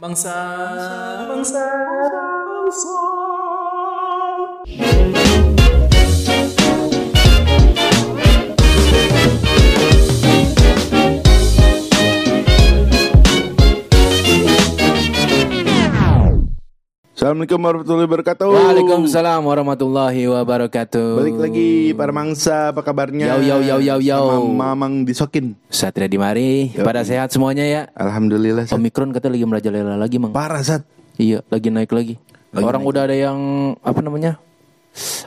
băng xa băng xa băng xa. Assalamualaikum warahmatullahi wabarakatuh. Waalaikumsalam warahmatullahi wabarakatuh. Balik lagi para mangsa, apa kabarnya? Yau, yau, yau, yau, yau. Sama Mamang disokin. Satria di mari. Pada sehat semuanya ya. Alhamdulillah. Sat. Omikron kata lagi merajalela lagi, Mang. Parah sat. Iya, lagi naik lagi. Lagi Orang naik. udah ada yang apa namanya?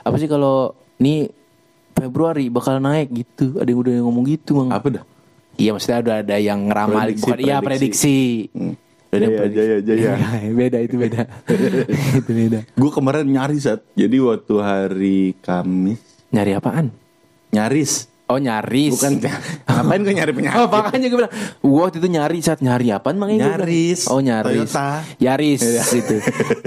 Apa sih kalau nih Februari bakal naik gitu. Ada yang udah yang ngomong gitu, Mang. Apa dah? Iya, maksudnya ada ada yang ngeramal Prediksi, bukan iya prediksi. Hmm. Jaya, jaya, jaya. Iya, beda itu beda. itu beda. Gue kemarin nyaris sat. Jadi waktu hari Kamis Nyari apaan? nyaris. Oh nyaris Bukan ngapain gue nyari penyakit? Oh makanya gue bilang waktu itu nyari saat nyari apaan makanya bilang. Nyaris. Oh nyaris Toyota. Yaris itu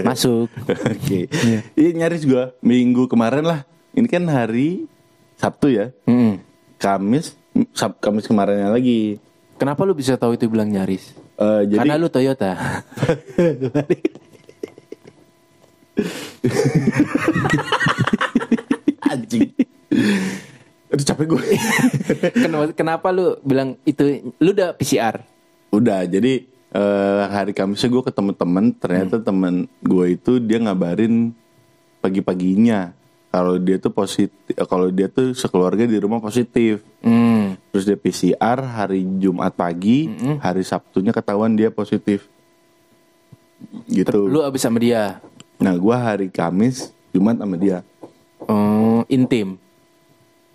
Masuk Oke. Iya nyaris gue minggu kemarin lah. Ini kan hari Sabtu ya. Mm. Kamis, Sab Kamis kemarinnya lagi. Kenapa lu bisa tahu itu bilang nyaris? Eh, jadi Karena lu Toyota anjing. Aduh capek gue. kenapa, kenapa lu bilang itu Lu udah PCR Udah, jadi eh, hari Kamisnya gue ketemu temen, ternyata Hmm. temen gue itu dia ngabarin pagi-paginya kalau dia tuh positif, kalau dia tuh sekeluarga di rumah positif. hmm. Terus dia PCR hari Jumat pagi, Hmm. hari Sabtunya ketahuan dia positif. Gitu. Lu abis sama dia Nah, gue hari Kamis, Jumat sama dia. oh, Intim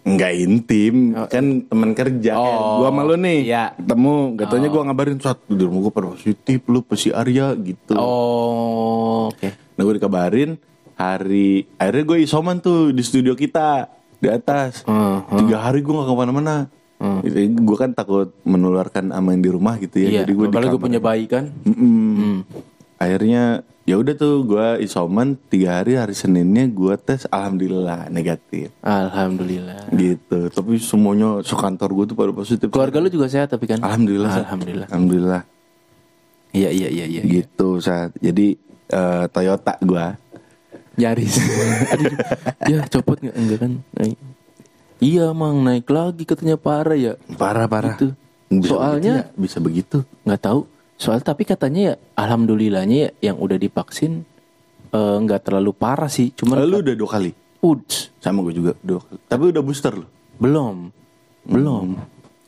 Enggak intim, kan teman kerja. Oh, gua sama lu nih, iya. ketemu, katanya gua ngabarin saat di rumah gua positif, lu PCR ya gitu. Oh Oke Nah gue dikabarin hari akhirnya gue isoman tuh di studio kita di atas. Hmm, Tiga hari gue gak ke mana-mana. Gue kan takut menularkan ama yang di rumah gitu ya. Iya Jadi gue Apalagi gue punya bayi kan Mm-mm. Akhirnya ya udah tuh gue isoman tiga hari hari Seninnya gue tes alhamdulillah negatif Alhamdulillah gitu. Tapi semuanya sekantor gue tuh pada positif. Keluarga lu juga sehat tapi kan Alhamdulillah. Alhamdulillah Alhamdulillah. Iya iya iya iya Gitu saat. Jadi eh, Toyota gue. Nyaris. Aduh, ya copot nggak enggak kan? Naik. Iya mang naik lagi katanya parah ya. Parah parah. Itu. Bisa Soalnya- begitu ya? bisa begitu. Nggak tahu. Soal tapi katanya ya alhamdulillahnya ya yang udah divaksin eh, nggak terlalu parah sih. Cuman Lu udah dua kali. Uds, Sama gue juga dua kali. Tapi udah booster lu. belum. Belum.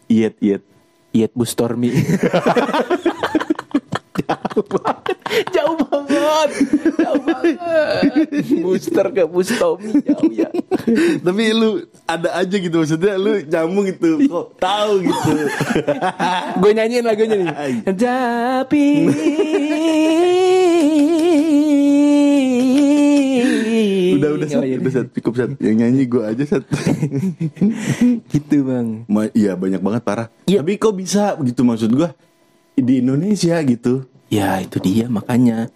Iyet iyet. Yet booster me. Jauh banget. Jauh banget. Jauh banget. Booster ke boostomi jauh ya. Tapi lu ada aja gitu maksudnya lu nyambung gitu. Kok tahu gitu. Gue nyanyiin lagunya nih. Tapi udah udah sat, Oh, iya. udah sat, cukup sat. Yang nyanyi gue aja sat. gitu bang. Ma- Iya banyak banget parah. Iya. Tapi kok bisa gitu maksud gue di Indonesia gitu. Ya itu dia makanya.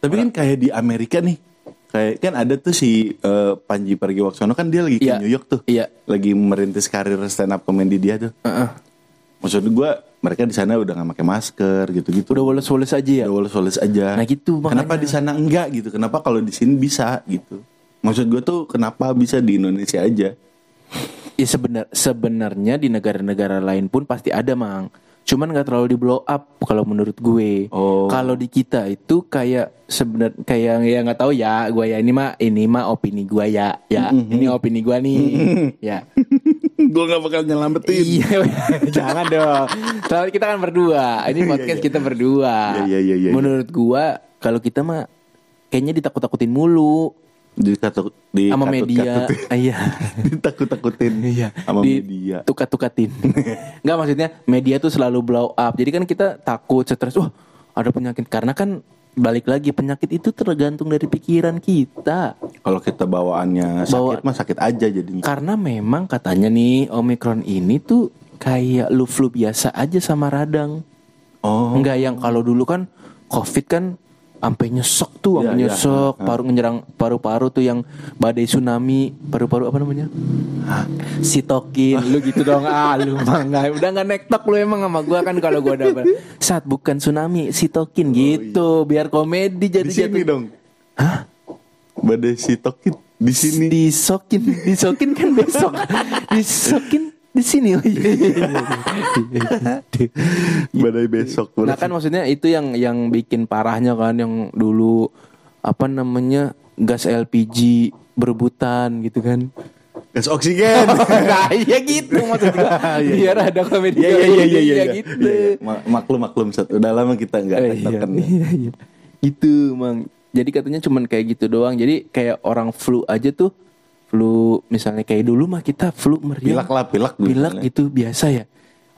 Tapi kan kayak di Amerika nih. Kayak kan ada tuh si eh, Panji Pragiwaksono kan dia lagi ke Iya. New York tuh. Iya. Lagi merintis karir stand up comedy dia tuh. Heeh. Maksud gue mereka di sana udah gak pakai masker gitu-gitu. Udah woles-woles aja ya. Udah woles-woles aja. Nah, gitu, makanya. Kenapa di sana enggak gitu? Kenapa kalau di sini bisa gitu? Maksud gue tuh kenapa bisa di Indonesia aja? Ya sebenar sebenarnya di negara-negara lain pun pasti ada mang. Cuman nggak terlalu di blow up kalau menurut gue. Oh. Kalau di kita itu kayak sebenar kayak ya nggak tahu ya gue ya ini mah ini mah opini gue ya ya ini opini gue nih ya. gue gak bakal nyelamatin. iya jangan dong. Soalnya kita kan berdua. Ini podcast kita berdua. Iya, iya, iya, iya. Menurut gue kalau kita mah kayaknya ditakut-takutin mulu Di katu, di sama media. Iya. Ditakut-takutin Iya. sama Di- media. Tukat-tukatin. Enggak maksudnya media tuh selalu blow up. Jadi kan kita takut stres. Wah, ada penyakit karena kan balik lagi penyakit itu tergantung dari pikiran kita. Kalau kita bawaannya sakit Bawa- mah sakit aja jadinya. Karena memang katanya nih Omicron ini tuh kayak lu flu biasa aja sama radang. Oh. Enggak yang kalau dulu kan Covid kan Sampai nyesek tuh, sampai Iya, iya. nyesek, paru menyerang paru-paru tuh yang badai tsunami, paru-paru apa namanya? Sitokin, lu gitu dong. Ah, lu mah nggak- udah nggak nektok lu emang sama gua kan kalau gua dapat saat bukan tsunami, sitokin gitu, biar komedi jadi Di sini dong. Hah? Badai sitokin di sini. Disokin, disokin kan besok. Disokin di sini. Oh, iya, iya, iya. Badai besok. Nah kan maksudnya itu yang yang bikin parahnya kan yang dulu apa namanya gas LPG berebutan gitu kan. Gas oksigen. nah, iya gitu maksudnya. Iya, Biar ada komedi. Iya iya iya iya iya. gitu. Iya, iya. Ma- Maklum maklum satu. Udah lama kita nggak Eh, iya, iya, iya. Gitu, Mang. Jadi katanya cuman kayak gitu doang. Jadi kayak orang flu aja tuh flu misalnya kayak dulu mah kita flu meriang. Pilak lah pilak. dulu Pilek misalnya. gitu biasa ya.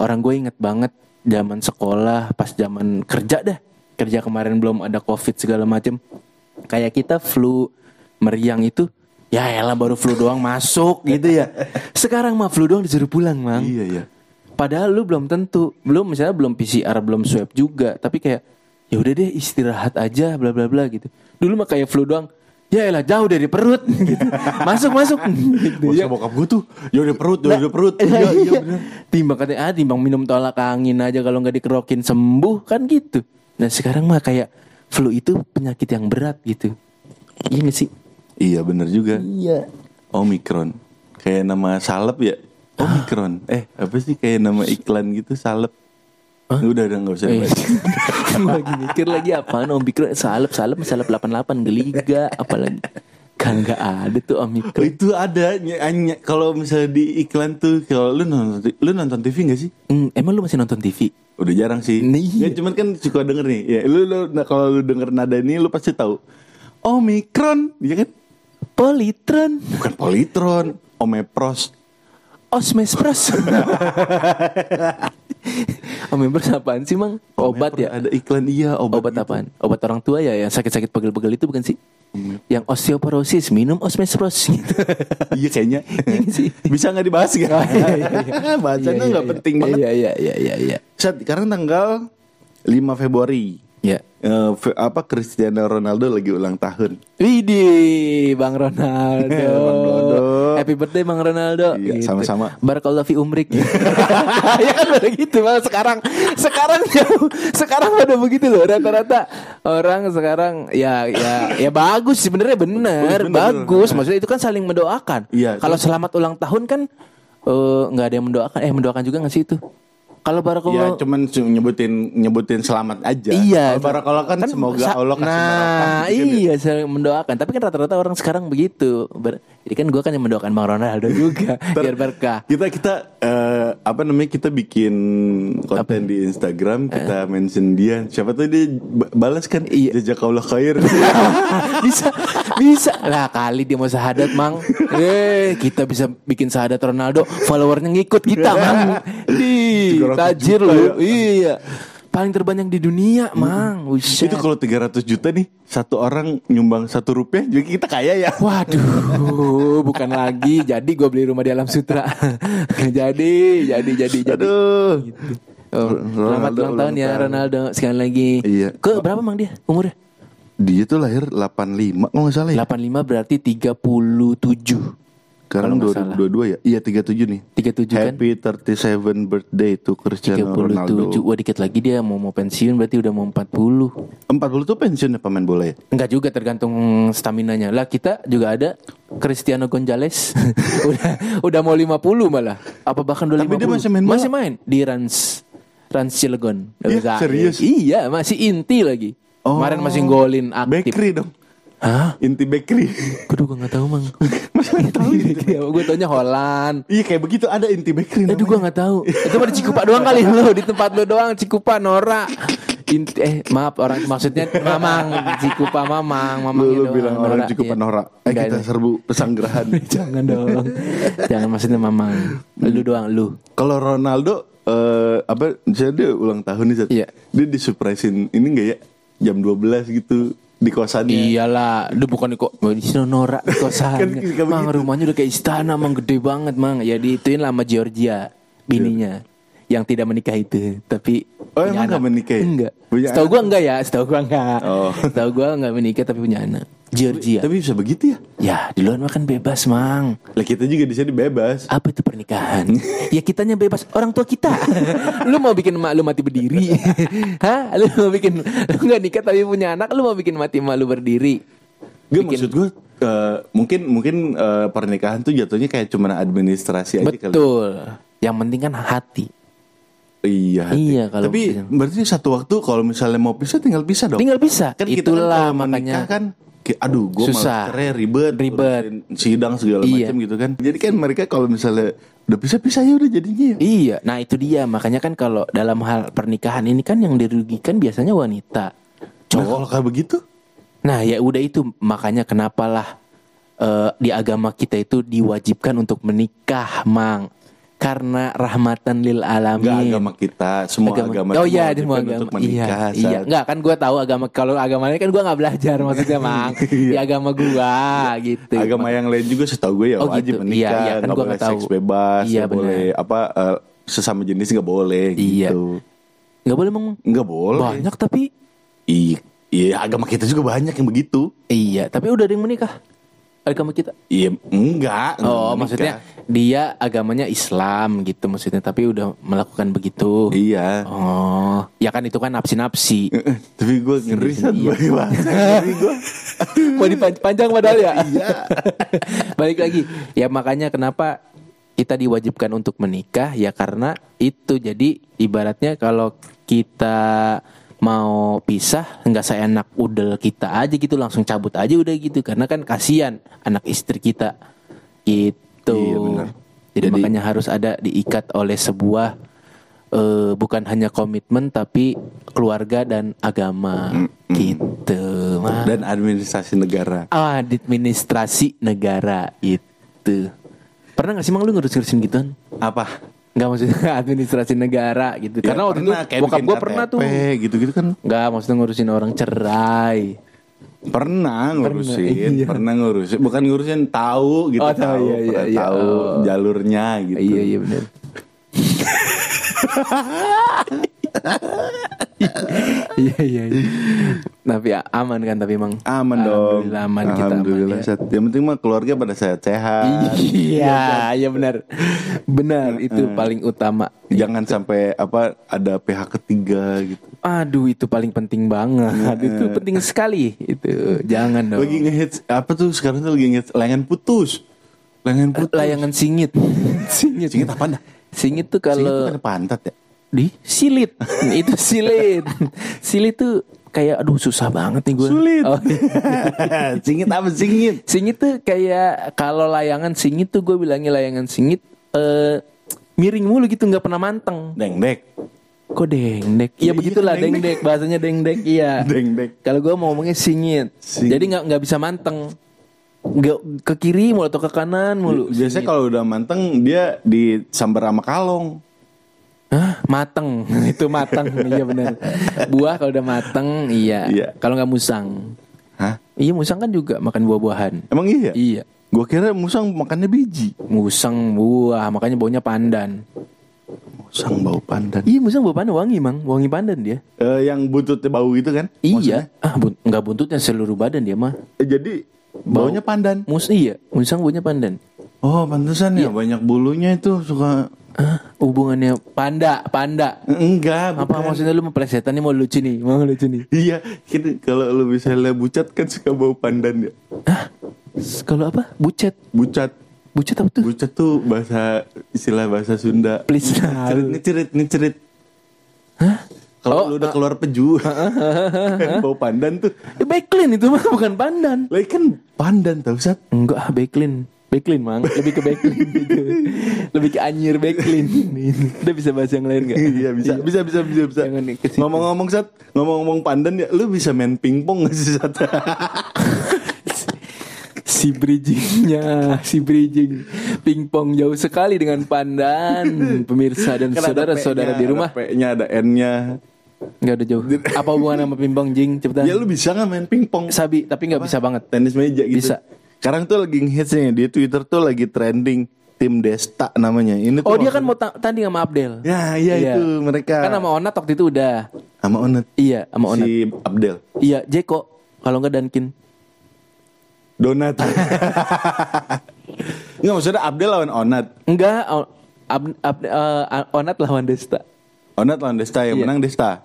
Orang gue inget banget zaman sekolah, pas zaman kerja dah. Kerja kemarin belum ada covid segala macem. Kayak kita flu meriang itu, ya elah baru flu doang masuk gitu ya. Sekarang mah flu doang disuruh pulang, Mang. Iya iya. Padahal lu belum tentu, belum misalnya belum PCR, belum swab juga, tapi kayak ya udah deh istirahat aja, bla bla bla gitu. Dulu mah kayak flu doang. Ya elah jauh dari perut gitu. Masuk masuk gitu. Bosnya bokap gue tuh, ya udah perut, ya udah perut. Iya, Iya iya iya. bener. Timbang katanya ah timbang minum tolak angin aja kalau nggak dikerokin sembuh kan gitu. Nah sekarang mah kayak flu itu penyakit yang berat gitu. Iya gak sih? Iya bener juga. Iya. Omikron. Kayak nama salep ya. Omikron. Eh apa sih kayak nama iklan gitu salep. Udah udah nggak usah. Eh, dibahas. gua lagi mikir lagi apaan Omikron salep salep salep 88 geliga apalagi kan nggak ada tuh Oh, Omikron. itu ada kalau misalnya di iklan tuh kalau lu nonton lu nonton TV gak sih? Hmm, emang lu masih nonton TV? Udah jarang sih. Nih. Ya cuman kan suka denger nih. Ya lu, lu nah, kalau lu denger nada ini lu pasti tahu. Omikron, ya kan? Politron, Bukan politron, omepros. Osmespros. Omepros apaan sih mang? Obat ya? Ada iklan iya obat. Obat gitu. apaan? Obat orang tua ya yang sakit-sakit pegel-pegel itu bukan sih? Yang osteoporosis minum osmespros gitu. iya kayaknya. Sih. Bisa nggak dibahas gak? Oh, iya, iya, iya. Bahasanya Iya, nggak iya, penting iya. banget. Iya iya iya iya iya. Saat sekarang tanggal 5 Februari. Fe- apa Cristiano Ronaldo lagi ulang tahun. Widih, Bang Ronaldo. Bang Ronaldo. Happy birthday Bang Ronaldo. Iya, sama-sama. Barakallah fi umrik. ya kan udah gitu Bang sekarang. Sekarang ya, sekarang udah begitu loh rata-rata orang sekarang ya ya ya bagus sebenarnya bener, Bener, bagus. bener. Maksudnya itu kan saling mendoakan. Iya, Kalau selamat ulang tahun kan eh, nggak ada yang mendoakan. Eh mendoakan juga nggak sih itu? Kalau Ya barakallah cuman su- nyebutin nyebutin selamat aja. Iya. Kalau Barakallah kan, semoga sa- Allah kasih Nah, barokah, gitu kan ya. iya saling mendoakan. Tapi kan rata-rata orang sekarang begitu. Ber- Jadi kan gue kan yang mendoakan Bang Ronaldo juga biar berkah. Kita kita eh, apa namanya kita bikin konten di Instagram kita mention dia siapa tuh dia ba- balas kan Eh. Iya. jazakallah khair bisa bisa lah kali dia mau sahadat mang eh kita bisa bikin sahadat Ronaldo followernya ngikut kita mang di 300 tajir juta lu ya. iya paling terbanyak di dunia mang Buset. itu kalau 300 juta nih satu orang nyumbang satu rupiah jadi kita kaya ya Waduh, bukan lagi. Jadi gue beli rumah di Alam Sutra. jadi, jadi, jadi, jadi. aduh Oh, selamat ulang tahun ya. Ronaldo sekali lagi. Iya. Ke berapa mang dia umurnya? dia tuh lahir 85 kalau nggak salah ya 85 berarti 37. Sekarang kalau nggak salah. 2022 ya iya 37 nih 37 kan? Happy 37 birthday to Cristiano 37. Ronaldo Wah dikit lagi dia mau mau pensiun berarti udah mau 40. 40 tuh pensiun ya pemain bola ya Enggak juga tergantung staminanya. Lah kita juga ada Cristiano Gonzalez. udah udah mau 50 malah. Apa bahkan udah Tapi 50. dia masih main bola? Masih main di Rans Rans Cilegon. Iya, Udah- serius? Iya, masih inti lagi. Oh. Kemarin masih golin aktif. Bakery dong Hah? Inti bakery. Aduh gue gak tahu mang. Masa nggak tahu? Gue taunya Holland. Iya kayak begitu. Ada inti bakery Aduh gue gak tahu. Itu mah di Cikupa doang kali lo. Di tempat lo doang Cikupa Nora. Inti, eh maaf orang maksudnya Mamang. Cikupa Mamang Mamang Lu, lu bilang orang cukup Nora. Eh Enggak, kita enggak. serbu pesanggerahan. Jangan dong. Jangan maksudnya Mamang. Lu doang lu. Kalau Ronaldo eh apa misalnya dia ulang tahun nih Zat. Iya. Dia disurprisein ini enggak ya? Jam 12 gitu di kosannya. Iyalah, lu bukan kok di sini Nora di Kan kosannya. kayak mang rumahnya udah kayak istana, mang gede banget, mang. Ya diituin lah sama Georgia, bininya. yang tidak menikah itu, tapi Oh, punya emang nggak menikah ya? Enggak. Punya Setahu anak? gua enggak ya, setahu gua enggak. Oh. Setahu gua enggak menikah tapi punya anak. Georgia. Tapi bisa begitu ya? Ya, di luar makan bebas, Mang. Lah kita juga di sini bebas. Apa itu pernikahan? ya kitanya bebas, orang tua kita. lu mau bikin emak lu mati berdiri? Hah? Lu mau bikin lu nggak nikah tapi punya anak, lu mau bikin mati emak lu berdiri? Gak maksud gue eh, mungkin mungkin eh, pernikahan tuh jatuhnya kayak cuma administrasi aja kali. Betul. Yang penting kan hati. Iya. hati. Iya, kalau Tapi bisa. berarti satu waktu kalau misalnya mau pisah tinggal pisah dong. Tinggal bisa. Kan kita Itulah kan kalau makanya. kan aduh gue malah Susah. cerai ribet Ribet. sidang segala Iya. macam gitu kan. Jadi kan mereka kalau misalnya udah pisah-pisah ya udah jadinya. ya. Iya, nah itu dia. Makanya kan kalau dalam hal pernikahan ini kan yang dirugikan biasanya wanita. Nah, kalau kayak begitu Nah ya udah itu makanya kenapalah eh, di agama kita itu diwajibkan untuk menikah, mang. Karena rahmatan lil alamin. Enggak agama kita, semua agama, oh itu iya, semua agama. untuk menikah. iya, iya. Sat. Enggak kan gue tahu agama kalau agama lain kan gue nggak belajar maksudnya, mang. di agama gue gitu. Iya. Agama yang lain juga setahu gue ya Oh, wajib gitu. menikah, Iya, iya, kan nggak gua boleh tahu. seks bebas, Iya, boleh apa eh, sesama jenis nggak boleh Iya. gitu. Nggak boleh mang. Nggak boleh. Banyak tapi Iya, iya agama kita juga banyak yang begitu. iya. Tapi udah ada yang menikah. Agama kita. Iya, enggak. Oh, enggak maksudnya dia agamanya Islam gitu maksudnya, tapi udah melakukan begitu. Iya. Oh, ya kan itu kan napsi-napsi. Eh, Tapi gue ngeri Sat, Iya. gue. Mau dipanjang padahal ya. Iya. Balik lagi. Ya makanya kenapa kita diwajibkan untuk menikah ya karena itu. Jadi ibaratnya kalau kita mau pisah nggak seenak udel kita aja gitu langsung cabut aja udah gitu karena kan kasihan anak istri kita gitu. Iya, benar. Jadi, Jadi- makanya harus ada diikat oleh sebuah eh, bukan hanya komitmen tapi keluarga dan agama gitu. Mah. Dan administrasi negara. Ah, administrasi negara itu. Pernah gak sih mang lu ngurus-ngurusin gituan? Apa? Enggak maksudnya administrasi negara gitu. Ya, Karena waktu pernah, itu kayak bokap gue pernah tuh. Gitu-gitu kan. Enggak, maksudnya ngurusin orang cerai. Pernah ngurusin, iya. pernah ngurusin, bukan ngurusin tahu gitu, Oh, tahu, iya, iya, pernah iya. tahu Oh. jalurnya gitu. Iya, iya benar. Iya iya. iya. Tapi a- aman kan tapi emang. Aman dong. Alhamdulillah aman kita aman, Alhamdulillah. ya. Yang penting mah keluarga pada sehat-sehat. Iya, iya benar. Benar itu paling utama. Jangan sampai apa ada pihak ketiga gitu. Aduh itu paling penting banget. Itu penting sekali. Itu jangan dong. Lagi ngehits apa tuh sekarang tuh lagi ngehits lengan putus. Lengan putus. layangan singit. singit. Singit apa dah? Singit tuh Singit kalau bukan pantat ya? Di silit. itu silit. silit tuh kayak aduh susah banget nih gue. Sulit. Oh, singit apa singit? singit tuh kayak kalau layangan singit tuh gue bilangnya layangan singit eh miring mulu gitu nggak pernah manteng. Dengdek. Kok dengdek? Iya Iya, begitulah dengdek. dengdek bahasanya dengdek iya. Dengdek. Kalau gue mau ngomongnya singit. Singit. Jadi nggak nggak bisa manteng. Nggak ke kiri mulu atau ke kanan mulu. Biasanya kalau udah manteng dia disambar sama kalong. Hah? Mateng. Itu mateng. iya benar. Buah kalau udah mateng iya. Iya. Kalau nggak musang. Hah? Iya musang kan juga makan buah-buahan. Emang iya? Iya. Gue kira musang makannya biji. Musang buah makanya baunya pandan. Musang bau pandan. Iya musang bau pandan wangi mang. Wangi pandan dia. Eh, yang buntutnya bau itu kan? Iya. Ah bun nggak buntutnya seluruh badan dia mah. Eh, jadi baunya pandan. Mus iya. Musang baunya pandan. Oh, pantesan ya banyak bulunya itu suka Ah, hubungannya panda, panda. enggak, Apa bukan. maksudnya lu mau plesetan nih mau lucu nih, mau lucu nih. Iya, gitu. kalau lu misalnya bucat kan suka bau pandan ya. Hah? Kalau apa? Bucet. Bucat. Bucet apa tuh? Bucat tuh bahasa istilah bahasa Sunda. Please. Cerit nih cerit nih cerit. Hah? Kalau Oh, lu udah keluar peju, kan bau pandan tuh. Eh, Backlin itu mah bukan pandan. Lagi kan pandan tau Sat. Enggak, ah, Backlin. Mang. Lebih ke Backlin gitu. Lebih ke anjir Backlin. Udah bisa bahasa yang lain gak? Iya bisa, bisa, bisa, bisa, bisa. Situ. Ngomong-ngomong Sat, ngomong-ngomong pandan ya, lu bisa main pingpong gak sih Sat? Si bridgingnya, si bridging pingpong jauh sekali dengan pandan. Pemirsa dan Kan saudara-saudara di rumah. P-nya, ada N-nya. Nggak ada jauh. Apa hubungan sama pingpong jing? Cepetan. Ya lu bisa gak main pingpong? Sabi, tapi nggak bisa banget. Tenis meja gitu. Bisa. Sekarang tuh lagi ngehits nih di Twitter tuh lagi trending tim Desta namanya. Ini tuh Oh dia kan mau ta- tanding sama Abdel. Ya, iya, Iya. itu mereka. Kan sama Onat waktu itu udah. sama Onet. Iya sama Onat. Si Abdel. Iya Jeko. Kalau nggak Dankin. Donat. Enggak maksudnya Abdel lawan Onat. Enggak. Ab- Ab- eh, Onat lawan Desta. Onat lawan Desta yang Iya. menang Desta.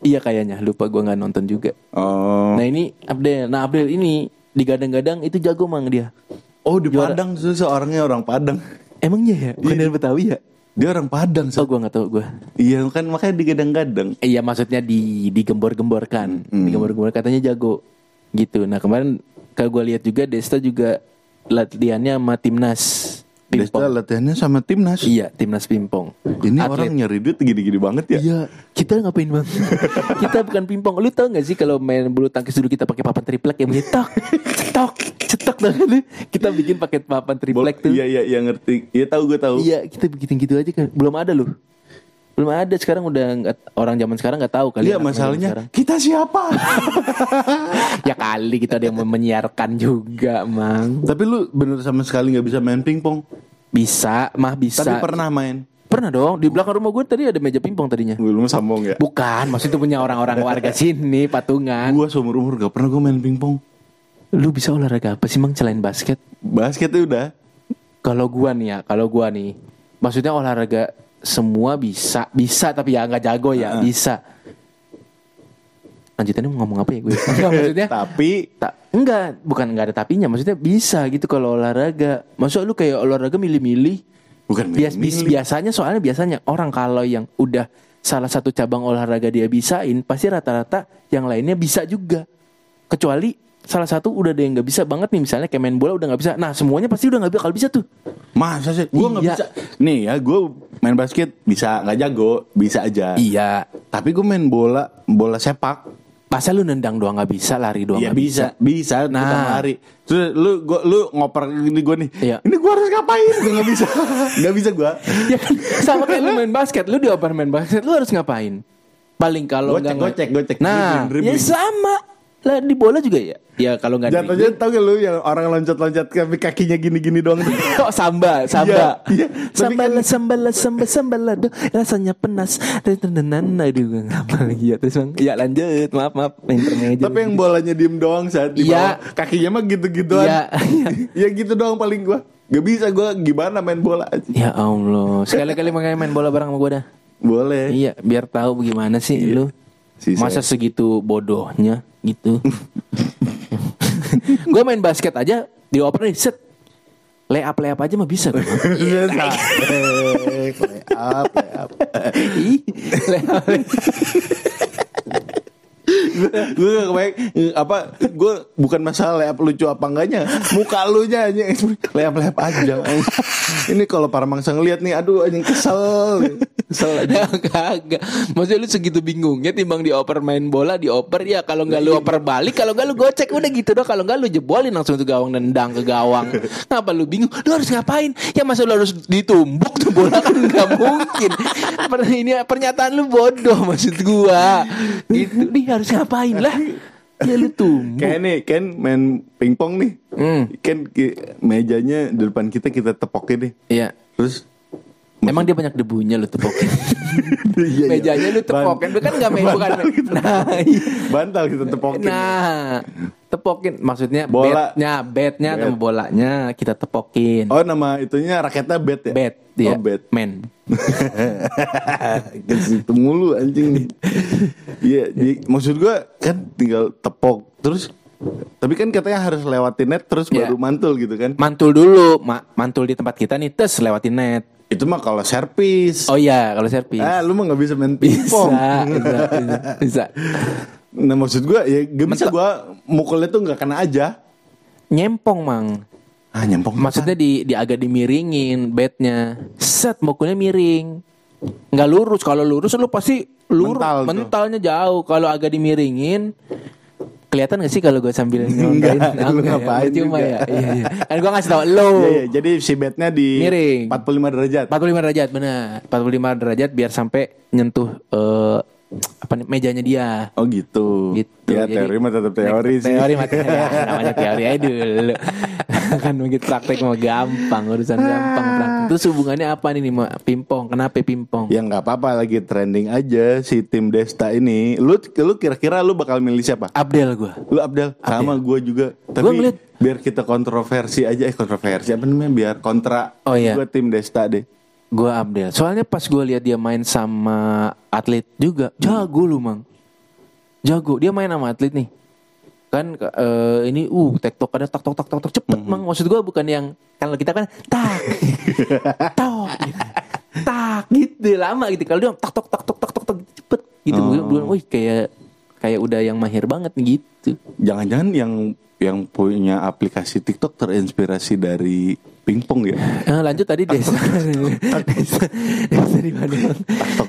Iya kayaknya. Lupa gua nggak nonton juga. Oh. Nah ini Abdel. Nah Abdel ini digadang-gadang itu jago mang dia. Oh di Juara. Padang tuh seorangnya orang Padang. Emangnya ya? Bukan dari Betawi ya? Dia orang Padang. Oh so. gua nggak tahu gua. Iya kan makanya digadang-gadang. Iya maksudnya di digembor-gemborkan, digembor-gembor katanya jago gitu. Nah kemarin kalau gue lihat juga Desta juga latihannya sama timnas Desta pimpong. latihannya sama timnas. Iya timnas pimpong. Ini Atlet. orang nyari duit gini-gini banget ya. Iya kita ngapain bang? kita bukan pimpong. Lu tau gak sih kalau main bulu tangkis dulu kita pakai papan triplek yang bunyi tok, cetok, cetok lu? Kita bikin pakai papan triplek tuh. Iya iya iya ngerti. Iya tahu gue tahu. Iya kita bikin gitu aja kan. Belum ada loh. Belum ada sekarang udah orang zaman sekarang nggak tahu kali. Iya zaman masalahnya kita siapa? ya kali kita ada yang menyiarkan juga, Mang. Tapi lu bener sama sekali nggak bisa main pingpong. Bisa, mah bisa. Tapi pernah main. Pernah dong, di belakang rumah gue tadi ada meja pingpong tadinya. Gue lu sambung ya. Bukan, maksudnya punya orang-orang warga sini, patungan. Gue seumur umur gak pernah gue main pingpong. Lu bisa olahraga apa sih, Mang, selain basket? Basketnya udah. Kalau gua nih ya, kalau gua nih, maksudnya olahraga semua bisa, bisa tapi ya nggak jago ya, bisa. Lanjutannya mau ngomong apa ya gue? Enggak, maksudnya Tapi tak enggak, bukan enggak ada tapinya, maksudnya bisa gitu kalau olahraga. Maksud lu kayak olahraga milih-milih bukan Bias, bis- milih. biasanya soalnya biasanya orang kalau yang udah salah satu cabang olahraga dia bisain pasti rata-rata yang lainnya bisa juga kecuali salah satu udah ada yang nggak bisa banget nih misalnya kayak main bola udah nggak bisa nah semuanya pasti udah nggak bakal bisa tuh Masa sih? Gue nggak Iya. bisa. Nih ya, gue main basket bisa nggak jago, bisa aja. iya Tapi gue main bola, bola sepak. masa lu nendang doang nggak bisa lari doang Iya nggak bisa, bisa. Nah. Nah, lari. Terus lu, gua, lu ngoper gini gue nih. Iya. Ini gue harus ngapain? Gue nggak bisa, nggak bisa gue. ya kan sama kayak lu main basket lu dioper main basket lu harus ngapain paling kalau Gocek, nggak gocek, gocek. nah Dribbling, ya sama lah di bola juga ya ya kalau nggak Jatuhnya tau gak lu yang orang loncat-loncat tapi kakinya gini-gini doang tuh. Kok samba, samba. Iya, iya. Sambal, kan- sambal, sambal, sambal, aduh, rasanya penas. Dan aduh, gue ngapa lagi ya terus bang. Ya lanjut, maaf, maaf, intermezzo. Tapi yang bolanya diem doang saat di Iya. bawah. Kakinya mah gitu-gituan. Iya, iya. ya gitu doang paling gua. Gak bisa gua gimana main bola aja. Ya Allah, sekali-kali makanya main bola bareng sama gue dah. Boleh. Iya, biar tahu bagaimana sih lu. Si Masa segitu bodohnya gitu. gue main basket aja dioper nih, set. Lay up, lay up aja mah bisa. Iya. Eh, play up, lay up, lay up. Gue gak kebayang apa gue bukan masalah layap lucu apa enggaknya. Muka lu nya aja layap layap aja. Ini kalau para mangsa ngeliat nih aduh anjing kesel. Kesel aja. Kagak. Maksudnya lu segitu bingungnya Timbang dioper main bola Dioper ya Kalau nggak lu oper balik Kalau nggak lu gocek Udah gitu doang. Kalau nggak lu jebolin Langsung tuh gawang Nendang ke gawang. Ngapa lu bingung? Lu harus ngapain? Ya masa lu harus ditumbuk tuh bola kan nggak mungkin. Ini pernyataan lu bodoh Maksud gua. Gitu Nih harus ngapain lah Ya lu tumbuk kayak nih kan main pingpong nih. Hmm. kan ki- mejanya di depan kita kita tepokin nih Iya. Terus Emang dia banyak debunya lu tepokin Iya, iya. Mejanya lu tepokin Lu kan? Gak main bukan Nah iya. Bantal kita tepokin Nah, tepokin maksudnya Bola. bednya, bednya Bet. sama bolanya kita tepokin. oh nama itunya raketnya bet ya Bet dia. oh bet Men. ke situ mulu anjing Iya, di- maksud gua kan tinggal tepok terus tapi kan katanya harus lewatin net terus Iya. baru mantul gitu kan. Mantul dulu, ma mantul di tempat kita nih, tes lewatin net. Itu mah kalau servis. Oh iya, kalau servis. Ah, lu mah nggak bisa main pingpong. bisa, bisa, bisa. Nah, maksud gua ya gak bisa gua mukulnya tuh nggak kena aja. Nyempong, Mang. Ah, nyempong. Maksudnya di, di agak dimiringin bednya. Set mukulnya miring. Nggak lurus. Kalau lurus lu pasti lurus. Mental tuh. Mentalnya jauh. Kalau agak dimiringin kelihatan gak sih kalau gue sambil Enggak, nyontoin? lu Enggak ya, ngapain Cuma ya. Iya, iya. Kan gue ngasih tau lo. Iya, iya, jadi si bednya di Miring. 45 derajat. 45 derajat benar. 45 derajat biar sampai nyentuh eh apa nih mejanya dia. Oh gitu. Gitu. Ya Jadi- teori mah tetap teori sih. Teori mah teori. Ya, namanya teori aja dulu. kan begitu praktek mau gampang urusan gampang praktek. Terus hubungannya apa nih nih pimpong? Kenapa pimpong? Ya nggak apa-apa lagi trending aja si tim Desta ini. Lu lu kira-kira lu bakal milih siapa? Abdel gua. Lu Abdel, sama gue juga. Tapi ngeliat- biar kita kontroversi aja, eh kontroversi apa namanya? Biar kontra. Oh, iya. Gue tim Desta deh. Gua Abdel. Soalnya pas gua lihat dia main sama atlet juga, jago lu mang. Jago. Dia main sama atlet nih. Kan eh, ini uh tektok ada tak tok tak tok tok cepet mang. Maksud gua bukan yang kalau kita kan tak tok gitu. tak gitu lama gitu. Kalau dia tak tok tak tok tak tok tok cepet gitu. Bukan, bukan, wih kayak kayak udah yang mahir banget nih gitu. Jangan-jangan yang yang punya aplikasi TikTok terinspirasi dari pingpong ya? Eh, lanjut tadi desa. desa, desa di mana? Bang? tak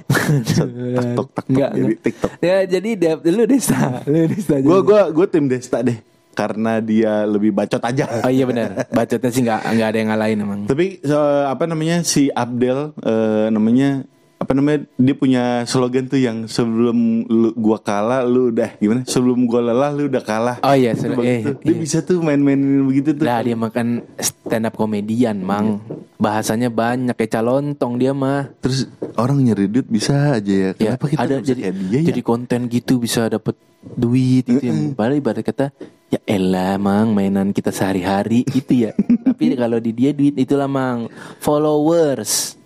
tok tak tok Enggak, jadi. TikTok. Ya jadi dia- lu desa, lu desa. Gue gua gue tim Desta deh karena dia lebih bacot aja. Oh iya benar. Bacotnya sih nggak nggak ada yang ngalahin emang. Tapi so- apa namanya si Abdel eh, namanya apa namanya dia punya slogan tuh yang sebelum lu, gua kalah lu udah gimana sebelum gua lelah lu udah kalah. Oh iya, Itu bagus eh, dia iya. bisa tuh main-main begitu tuh. Lah dia makan stand up komedian, Mang. Bahasanya banyak kayak calontong dia mah. Terus orang nyari duit bisa aja ya. Ya, Kenapa kita ada jadi kayak dia ya? jadi konten gitu bisa dapet duit gitu ya. Padahal ibarat kata ya elah mang mainan kita sehari-hari itu ya. Tapi kalau di dia duit itulah mang followers.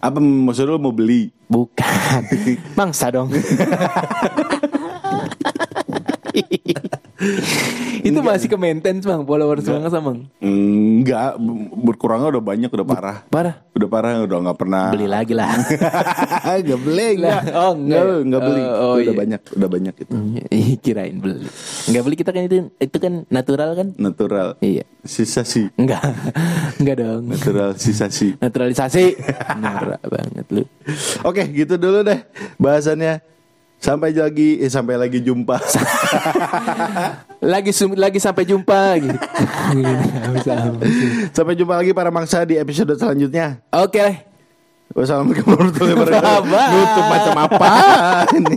Apa maksud lu mau beli? Bukan Mangsa dong Itu masih ke maintenance bang Followers bang sama bang Enggak, berkurangnya udah banyak, udah parah. Parah Udah parah, udah nggak pernah. Beli lagi lah Enggak beli, enggak. Oh, enggak. Enggak, beli. Oh, oh, udah iya. banyak, udah banyak itu. Ih, Kirain beli Enggak beli kita kan itu Itu kan natural kan Natural. Iya Sisa sih. Enggak Enggak dong Natural sisa sih. Naturalisasi Norak banget lu Oke, gitu dulu deh bahasannya. Sampai lagi, eh, sampai lagi jumpa. Lagi lagi sampai jumpa gitu sampai jumpa lagi para mangsa di episode selanjutnya. Oke Wassalamualaikum warahmatullahi wabarakatuh. Nutup macam apa ini?